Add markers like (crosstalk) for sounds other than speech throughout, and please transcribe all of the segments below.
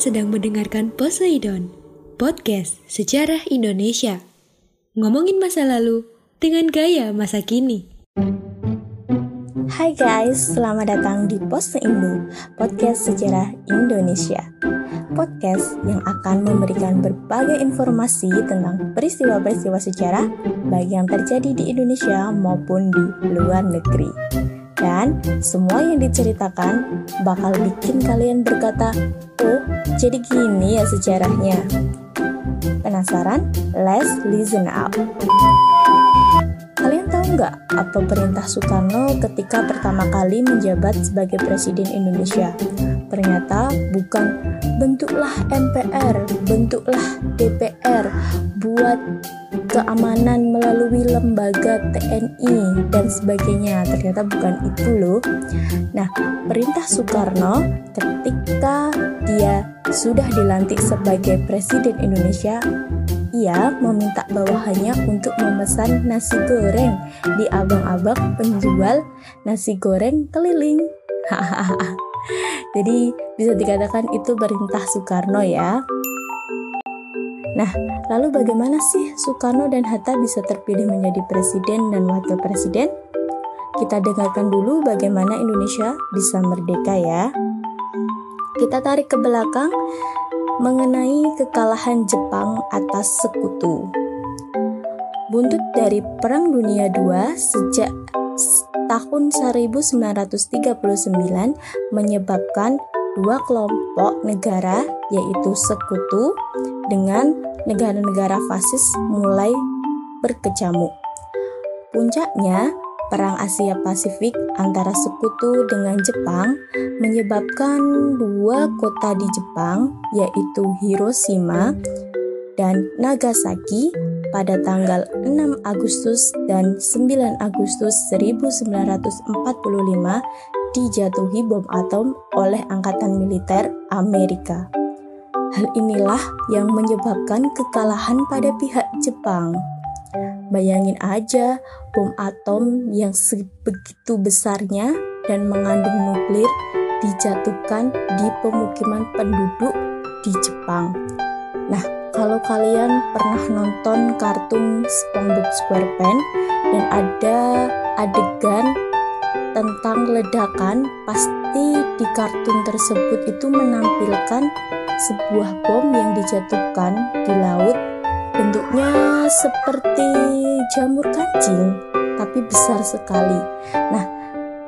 Sedang mendengarkan Poseidon, podcast sejarah Indonesia. Ngomongin masa lalu dengan gaya masa kini. Hai guys, selamat datang di Pose Indo, podcast sejarah Indonesia. Podcast yang akan memberikan berbagai informasi tentang peristiwa-peristiwa sejarah baik yang terjadi di Indonesia maupun di luar negeri. Dan semua yang diceritakan bakal bikin kalian berkata, "Oh, jadi gini ya sejarahnya." Penasaran? Let's listen up. Kalian tahu nggak apa perintah Soekarno ketika pertama kali menjabat sebagai Presiden Indonesia? Ternyata bukan bentuklah MPR, bentuklah DPR, buat keamanan melalui lembaga TNI dan sebagainya. Ternyata bukan itu loh. Nah, perintah Soekarno ketika dia sudah dilantik sebagai Presiden Indonesia, ia meminta bawahannya untuk memesan nasi goreng di abang-abang penjual nasi goreng keliling. (laughs) Jadi bisa dikatakan itu perintah Soekarno ya. Nah, lalu bagaimana sih Soekarno dan Hatta bisa terpilih menjadi presiden dan wakil presiden? Kita dengarkan dulu bagaimana Indonesia bisa merdeka ya. Kita tarik ke belakang mengenai kekalahan Jepang atas sekutu. Buntut dari Perang Dunia II sejak tahun 1939 menyebabkan dua kelompok negara yaitu sekutu dengan negara-negara fasis mulai berkecamuk. Puncaknya, Perang Asia Pasifik antara sekutu dengan Jepang menyebabkan dua kota di Jepang yaitu Hiroshima dan Nagasaki pada tanggal 6 Agustus dan 9 Agustus 1945 dijatuhi bom atom oleh Angkatan Militer Amerika. Hal inilah yang menyebabkan kekalahan pada pihak Jepang. Bayangin aja bom atom yang sebegitu besarnya dan mengandung nuklir dijatuhkan di pemukiman penduduk di Jepang. Nah, kalau kalian pernah nonton kartun SpongeBob SquarePants dan ada adegan tentang ledakan, pasti di kartun tersebut itu menampilkan sebuah bom yang dijatuhkan di laut. Bentuknya seperti jamur kancing, tapi besar sekali. Nah,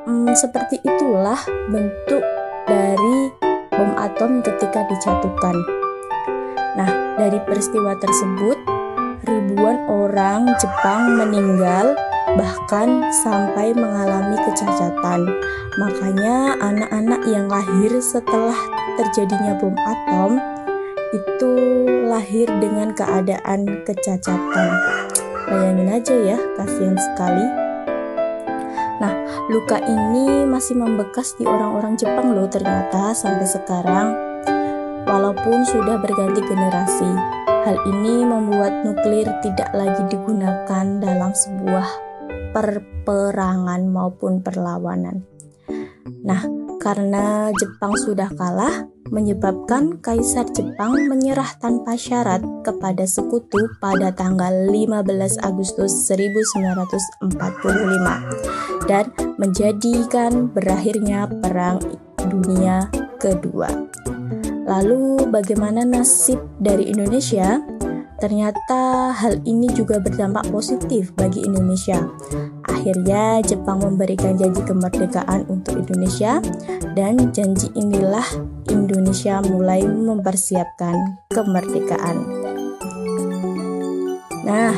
hmm, seperti itulah bentuk dari bom atom ketika dijatuhkan. Nah, dari peristiwa tersebut, ribuan orang Jepang meninggal bahkan sampai mengalami kecacatan. Makanya anak-anak yang lahir setelah terjadinya bom atom itu lahir dengan keadaan kecacatan. Bayangin aja ya, kasihan sekali. Nah, luka ini masih membekas di orang-orang Jepang loh ternyata sampai sekarang. Walaupun sudah berganti generasi, hal ini membuat nuklir tidak lagi digunakan dalam sebuah perperangan maupun perlawanan. Nah, karena Jepang sudah kalah, menyebabkan Kaisar Jepang menyerah tanpa syarat kepada sekutu pada tanggal 15 Agustus 1945 dan menjadikan berakhirnya Perang Dunia Kedua. Lalu bagaimana nasib dari Indonesia? Ternyata hal ini juga berdampak positif bagi Indonesia. Akhirnya Jepang memberikan janji kemerdekaan untuk Indonesia dan janji inilah Indonesia mulai mempersiapkan kemerdekaan. Nah,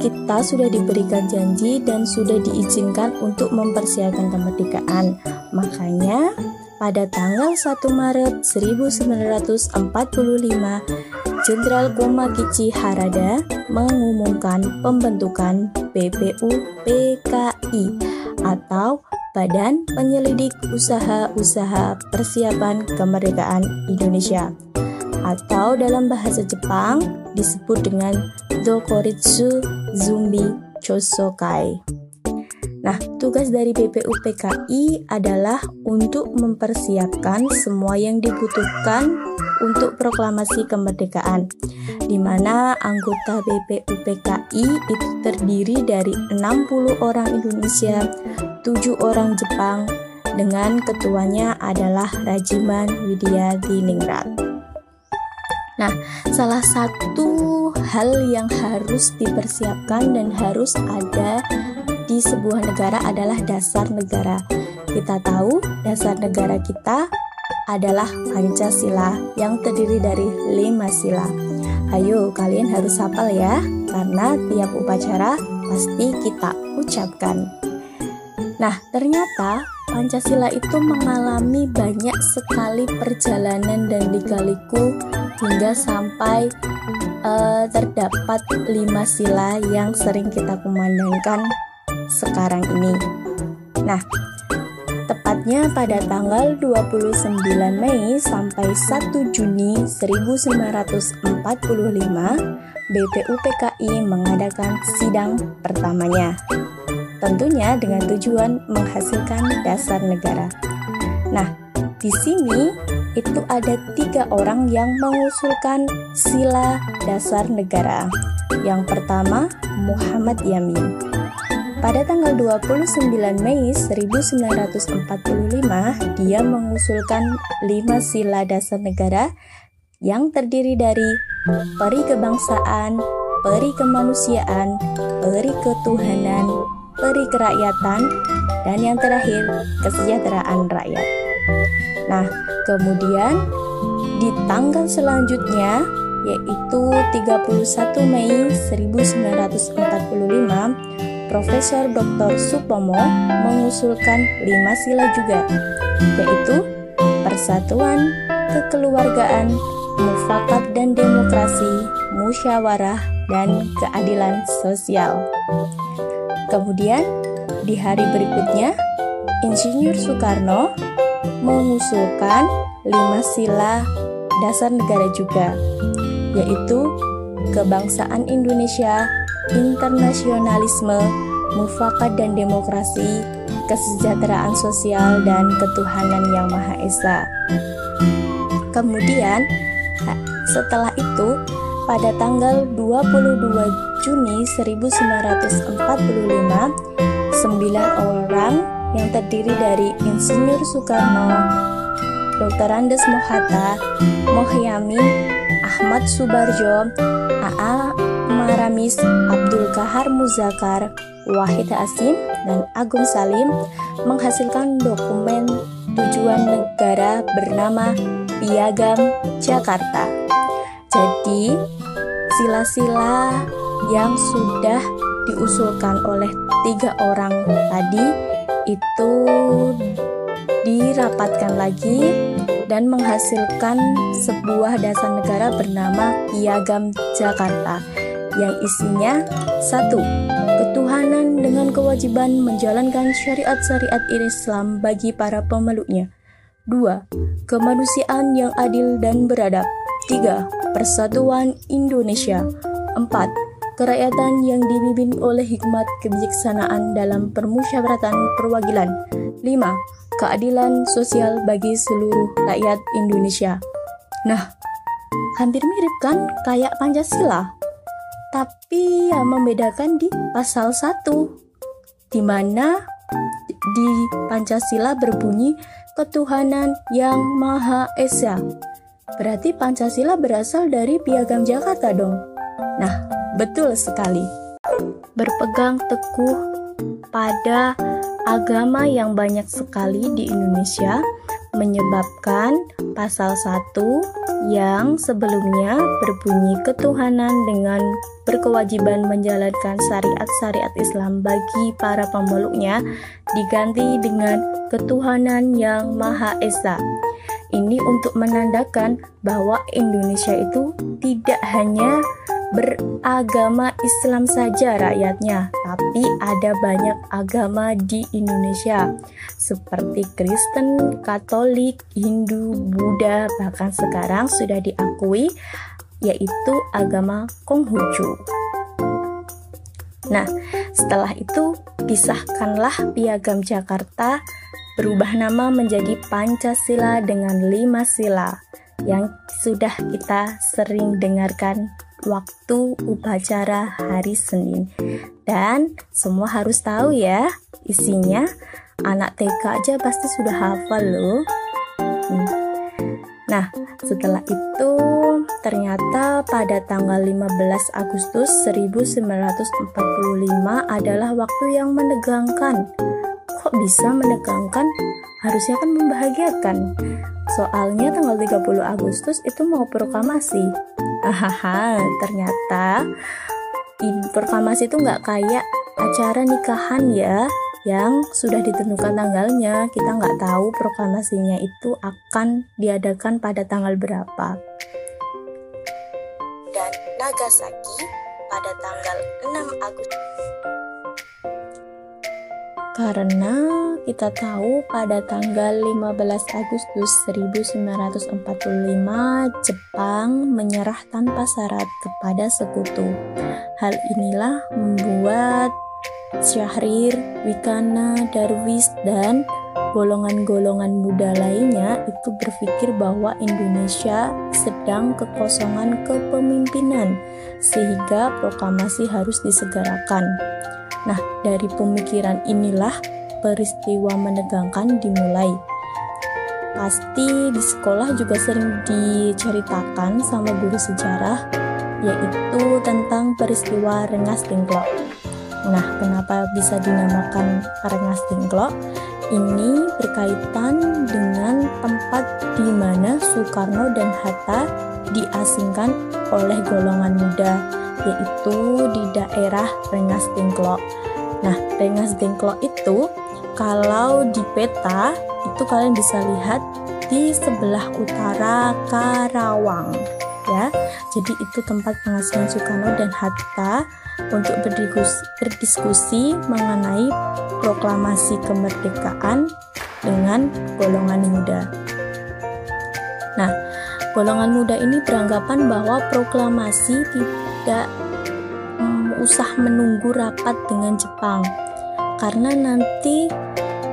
kita sudah diberikan janji dan sudah diizinkan untuk mempersiapkan kemerdekaan. Makanya pada tanggal 1 Maret 1945 Jenderal Komakichi Harada mengumumkan pembentukan BPU PKI atau Badan Penyelidik Usaha-Usaha Persiapan Kemerdekaan Indonesia atau dalam bahasa Jepang disebut dengan Dokoritsu Zumbi Chosokai. Nah, tugas dari BPUPKI adalah untuk mempersiapkan semua yang dibutuhkan untuk proklamasi kemerdekaan, di mana anggota BPUPKI itu terdiri dari 60 orang Indonesia, 7 orang Jepang, dengan ketuanya adalah Rajiman Widya Diningrat. Nah, salah satu hal yang harus dipersiapkan dan harus ada di sebuah negara adalah dasar negara. Kita tahu dasar negara kita adalah Pancasila yang terdiri dari lima sila. Ayo kalian harus hafal ya, karena tiap upacara pasti kita ucapkan. Nah, ternyata Pancasila itu mengalami banyak sekali perjalanan dan dikaliku hingga sampai uh, terdapat lima sila yang sering kita kumandangkan sekarang ini. Nah, tepatnya pada tanggal 29 Mei sampai 1 Juni 1945, BPUPKI mengadakan sidang pertamanya. Tentunya dengan tujuan menghasilkan dasar negara. Nah, di sini itu ada tiga orang yang mengusulkan sila dasar negara. Yang pertama, Muhammad Yamin. Pada tanggal 29 Mei 1945, dia mengusulkan lima sila dasar negara yang terdiri dari peri kebangsaan, peri kemanusiaan, peri ketuhanan, peri kerakyatan, dan yang terakhir kesejahteraan rakyat. Nah, kemudian di tanggal selanjutnya yaitu 31 Mei 1945 Profesor Dr. Supomo mengusulkan lima sila juga, yaitu persatuan, kekeluargaan, mufakat dan demokrasi, musyawarah, dan keadilan sosial. Kemudian, di hari berikutnya, Insinyur Soekarno mengusulkan lima sila dasar negara juga, yaitu kebangsaan Indonesia internasionalisme, mufakat dan demokrasi, kesejahteraan sosial, dan ketuhanan yang Maha Esa. Kemudian, setelah itu, pada tanggal 22 Juni 1945, sembilan orang yang terdiri dari Insinyur Soekarno, Dr. Andes Mohata, Mohyamin, Ahmad Subarjo, AA Maramis, Abdul Kahar Muzakar, Wahid Asim, dan Agung Salim menghasilkan dokumen tujuan negara bernama Piagam Jakarta. Jadi, sila-sila yang sudah diusulkan oleh tiga orang tadi itu dirapatkan lagi dan menghasilkan sebuah dasar negara bernama Piagam Jakarta yang isinya satu ketuhanan dengan kewajiban menjalankan syariat-syariat Islam bagi para pemeluknya. Dua, kemanusiaan yang adil dan beradab. Tiga, persatuan Indonesia. Empat, kerakyatan yang dibimbing oleh hikmat kebijaksanaan dalam permusyawaratan perwakilan. Lima, keadilan sosial bagi seluruh rakyat Indonesia. Nah, hampir mirip kan kayak Pancasila? Tapi yang membedakan di pasal 1 di mana di Pancasila berbunyi ketuhanan yang Maha Esa. Berarti Pancasila berasal dari Piagam Jakarta dong. Nah, betul sekali. Berpegang teguh pada agama yang banyak sekali di Indonesia menyebabkan pasal 1 yang sebelumnya berbunyi ketuhanan dengan berkewajiban menjalankan syariat-syariat Islam bagi para pemeluknya diganti dengan ketuhanan yang Maha Esa. Ini untuk menandakan bahwa Indonesia itu tidak hanya beragama Islam saja rakyatnya, tapi ada banyak agama di Indonesia seperti Kristen, Katolik, Hindu, Buddha, bahkan sekarang sudah diakui yaitu agama Konghucu. Nah, setelah itu disahkanlah Piagam Jakarta berubah nama menjadi Pancasila dengan lima sila yang sudah kita sering dengarkan waktu upacara hari Senin. Dan semua harus tahu ya, isinya anak TK aja pasti sudah hafal loh. Hmm. Nah, setelah itu ternyata pada tanggal 15 Agustus 1945 adalah waktu yang menegangkan. Kok bisa menegangkan? Harusnya kan membahagiakan. Soalnya tanggal 30 Agustus itu mau proklamasi. Hahaha, ternyata proklamasi itu nggak kayak acara nikahan ya yang sudah ditentukan tanggalnya. Kita nggak tahu proklamasinya itu akan diadakan pada tanggal berapa. Dan Nagasaki pada tanggal 6 Agustus karena kita tahu pada tanggal 15 Agustus 1945 Jepang menyerah tanpa syarat kepada sekutu. Hal inilah membuat Syahrir, Wikana, Darwis, dan golongan-golongan muda lainnya itu berpikir bahwa Indonesia sedang kekosongan kepemimpinan sehingga proklamasi harus disegerakan. Nah, dari pemikiran inilah peristiwa menegangkan dimulai. Pasti di sekolah juga sering diceritakan sama guru sejarah yaitu tentang peristiwa Rengas Dengklok. Nah, kenapa bisa dinamakan Rengas Dengklok? Ini berkaitan dengan tempat di mana Soekarno dan Hatta diasingkan oleh golongan muda, yaitu di daerah Rengas Dengklok. Nah, Rengas Dengklok itu kalau di peta itu kalian bisa lihat di sebelah utara Karawang ya. Jadi itu tempat pengasingan Soekarno dan Hatta untuk berdiskusi, mengenai proklamasi kemerdekaan dengan golongan muda. Nah, golongan muda ini beranggapan bahwa proklamasi tidak um, usah menunggu rapat dengan Jepang karena nanti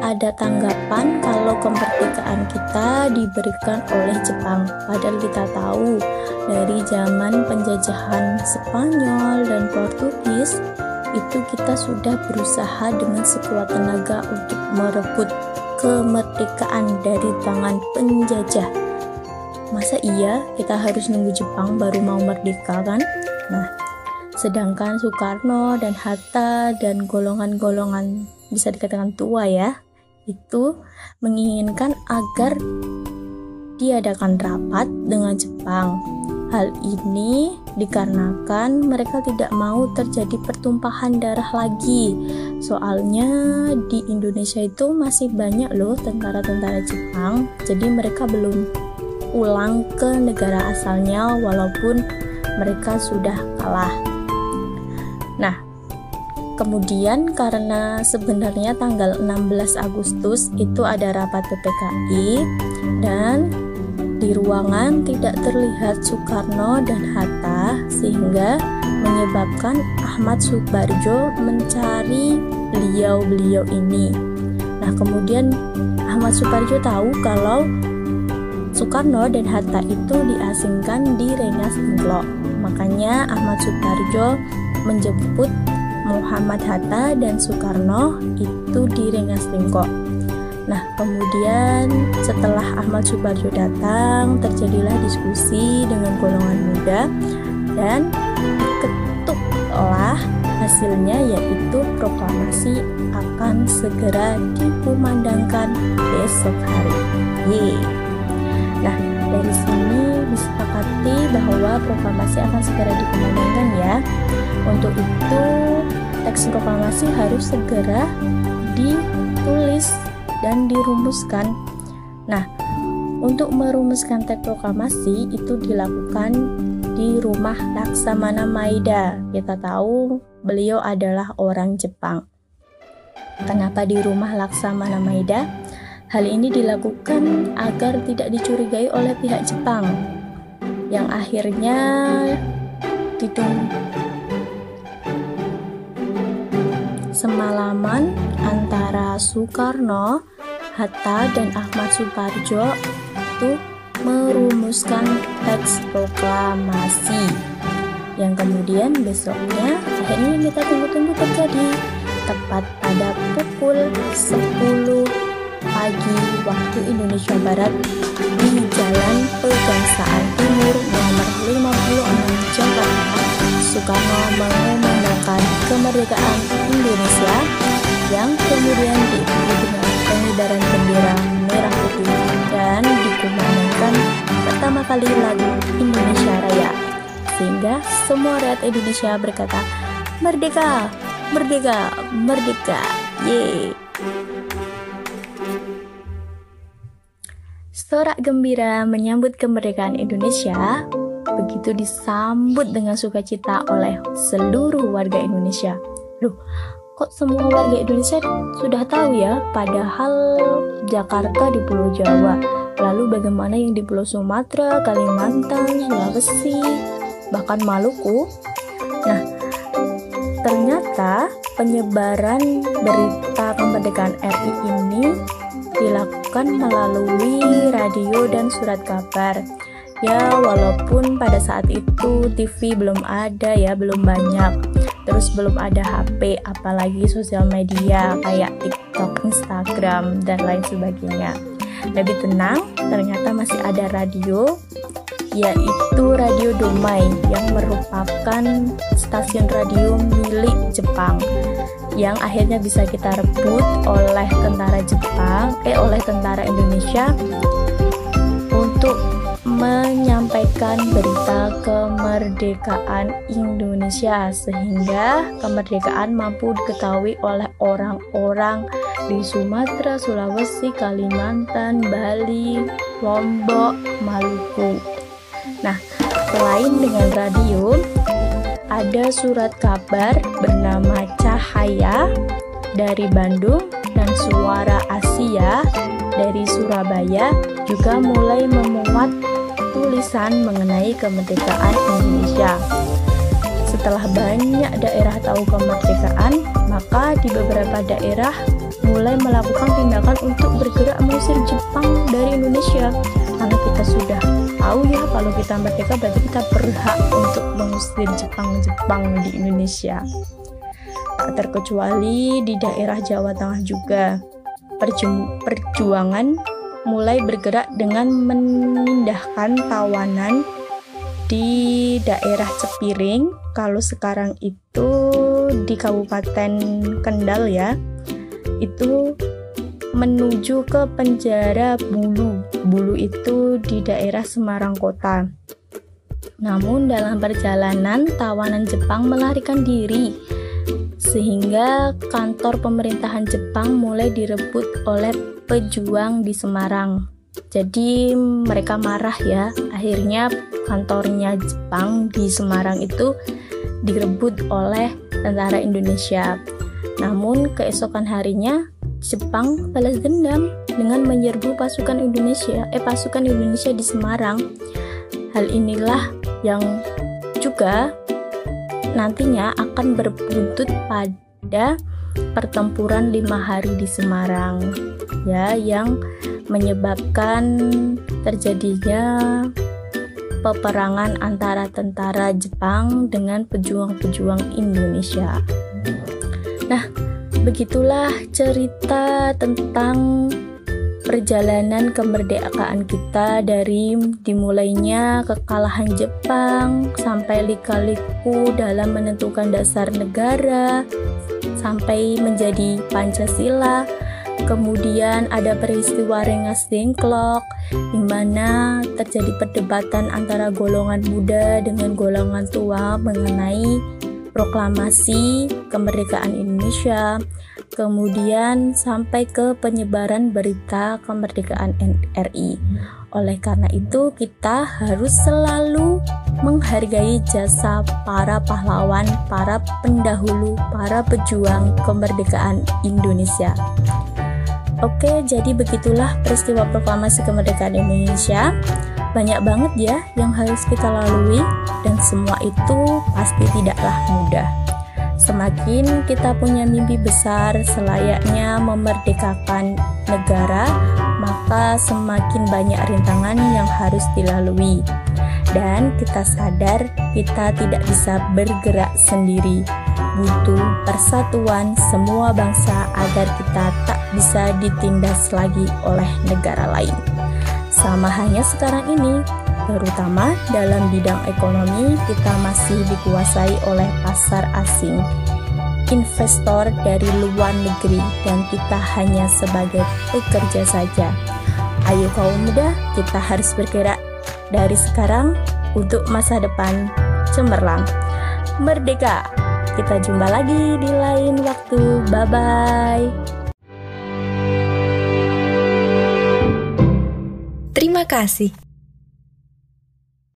ada tanggapan kalau kemerdekaan kita diberikan oleh Jepang. Padahal kita tahu dari zaman penjajahan Spanyol dan Portugis itu kita sudah berusaha dengan sekuat tenaga untuk merebut kemerdekaan dari tangan penjajah. Masa iya kita harus nunggu Jepang baru mau merdeka kan? Nah, sedangkan Soekarno dan Hatta dan golongan-golongan bisa dikatakan tua ya, itu menginginkan agar diadakan rapat dengan Jepang Hal ini dikarenakan mereka tidak mau terjadi pertumpahan darah lagi. Soalnya di Indonesia itu masih banyak loh tentara-tentara Jepang, jadi mereka belum pulang ke negara asalnya walaupun mereka sudah kalah. Nah, kemudian karena sebenarnya tanggal 16 Agustus itu ada rapat PPKI dan di ruangan tidak terlihat Soekarno dan Hatta sehingga menyebabkan Ahmad Subarjo mencari beliau-beliau ini. Nah, kemudian Ahmad Subarjo tahu kalau Soekarno dan Hatta itu diasingkan di Rengas Dengklok. Makanya Ahmad Subarjo menjemput Muhammad Hatta dan Soekarno itu di Rengas Dengklok. Nah, kemudian setelah Ahmad Subarjo datang, terjadilah diskusi dengan golongan muda dan diketuklah hasilnya yaitu proklamasi akan segera dikumandangkan besok hari. Yeay. Nah, dari sini disepakati bahwa proklamasi akan segera dikumandangkan ya. Untuk itu, teks proklamasi harus segera ditulis dan dirumuskan. Nah, untuk merumuskan teks proklamasi itu dilakukan di rumah Laksamana Maida. Kita tahu beliau adalah orang Jepang. Kenapa di rumah Laksamana Maida? Hal ini dilakukan agar tidak dicurigai oleh pihak Jepang yang akhirnya didung semalaman antara Soekarno, Hatta, dan Ahmad Suparjo itu merumuskan teks proklamasi. Yang kemudian besoknya akhirnya yang kita tunggu-tunggu terjadi tepat pada pukul 10 pagi waktu Indonesia Barat di Jalan Pegangsaan Timur nomor 56 Jakarta Soekarno mengumandangkan kemerdekaan Indonesia yang kemudian diikuti dengan pengibaran bendera merah putih dan dikumandangkan pertama kali lagu Indonesia Raya sehingga semua rakyat Indonesia berkata merdeka, merdeka, merdeka, yeay. Sorak gembira menyambut kemerdekaan Indonesia begitu disambut dengan sukacita oleh seluruh warga Indonesia. Loh, kok semua warga Indonesia sudah tahu ya, padahal Jakarta di Pulau Jawa. Lalu bagaimana yang di Pulau Sumatera, Kalimantan, Sulawesi, bahkan Maluku? Nah, ternyata penyebaran berita kemerdekaan RI ini dilakukan melalui radio dan surat kabar. Ya, walaupun pada saat itu TV belum ada ya, belum banyak. Terus belum ada HP, apalagi sosial media kayak TikTok, Instagram, dan lain sebagainya. Lebih tenang, ternyata masih ada radio, yaitu Radio Domai yang merupakan stasiun radio milik Jepang yang akhirnya bisa kita rebut oleh tentara Jepang, eh oleh tentara Indonesia untuk menyampaikan berita kemerdekaan Indonesia sehingga kemerdekaan mampu diketahui oleh orang-orang di Sumatera, Sulawesi, Kalimantan, Bali, Lombok, Maluku. Nah, selain dengan radio, ada surat kabar bernama Cahaya dari Bandung dan Suara Asia dari Surabaya juga mulai memuat tulisan mengenai kemerdekaan Indonesia. Setelah banyak daerah tahu kemerdekaan, maka di beberapa daerah mulai melakukan tindakan untuk bergerak mengusir Jepang dari Indonesia. Karena kita sudah tahu ya kalau kita merdeka berarti kita berhak untuk mengusir Jepang-Jepang di Indonesia. Tak terkecuali di daerah Jawa Tengah juga. Perju perjuangan mulai bergerak dengan memindahkan tawanan di daerah Cepiring kalau sekarang itu di Kabupaten Kendal ya itu menuju ke penjara Bulu. Bulu itu di daerah Semarang Kota. Namun dalam perjalanan tawanan Jepang melarikan diri sehingga kantor pemerintahan Jepang mulai direbut oleh pejuang di Semarang. Jadi mereka marah ya. Akhirnya kantornya Jepang di Semarang itu direbut oleh tentara Indonesia. Namun keesokan harinya Jepang balas dendam dengan menyerbu pasukan Indonesia, eh pasukan Indonesia di Semarang. Hal inilah yang juga nantinya akan berbuntut pada pertempuran lima hari di Semarang, ya, yang menyebabkan terjadinya peperangan antara tentara Jepang dengan pejuang-pejuang Indonesia. Nah, begitulah cerita tentang perjalanan kemerdekaan kita dari dimulainya kekalahan Jepang sampai lika-liku dalam menentukan dasar negara sampai menjadi Pancasila. Kemudian ada peristiwa Rengas Dengklok di mana terjadi perdebatan antara golongan muda dengan golongan tua mengenai proklamasi kemerdekaan Indonesia, kemudian sampai ke penyebaran berita kemerdekaan NRI. Oleh karena itu, kita harus selalu menghargai jasa para pahlawan, para pendahulu, para pejuang kemerdekaan Indonesia. Oke, jadi begitulah peristiwa proklamasi kemerdekaan Indonesia. Banyak banget ya yang harus kita lalui dan semua itu pasti tidaklah mudah. Semakin kita punya mimpi besar selayaknya memerdekakan negara, maka semakin banyak rintangan yang harus dilalui. Dan kita sadar kita tidak bisa bergerak sendiri. Butuh persatuan semua bangsa agar kita tak bisa ditindas lagi oleh negara lain. Sama hanya sekarang ini, terutama dalam bidang ekonomi, kita masih dikuasai oleh pasar asing, investor dari luar negeri, dan kita hanya sebagai pekerja saja. Ayo kaum muda, kita harus bergerak dari sekarang untuk masa depan cemerlang. Merdeka! Kita jumpa lagi di lain waktu. Bye-bye. Terima kasih.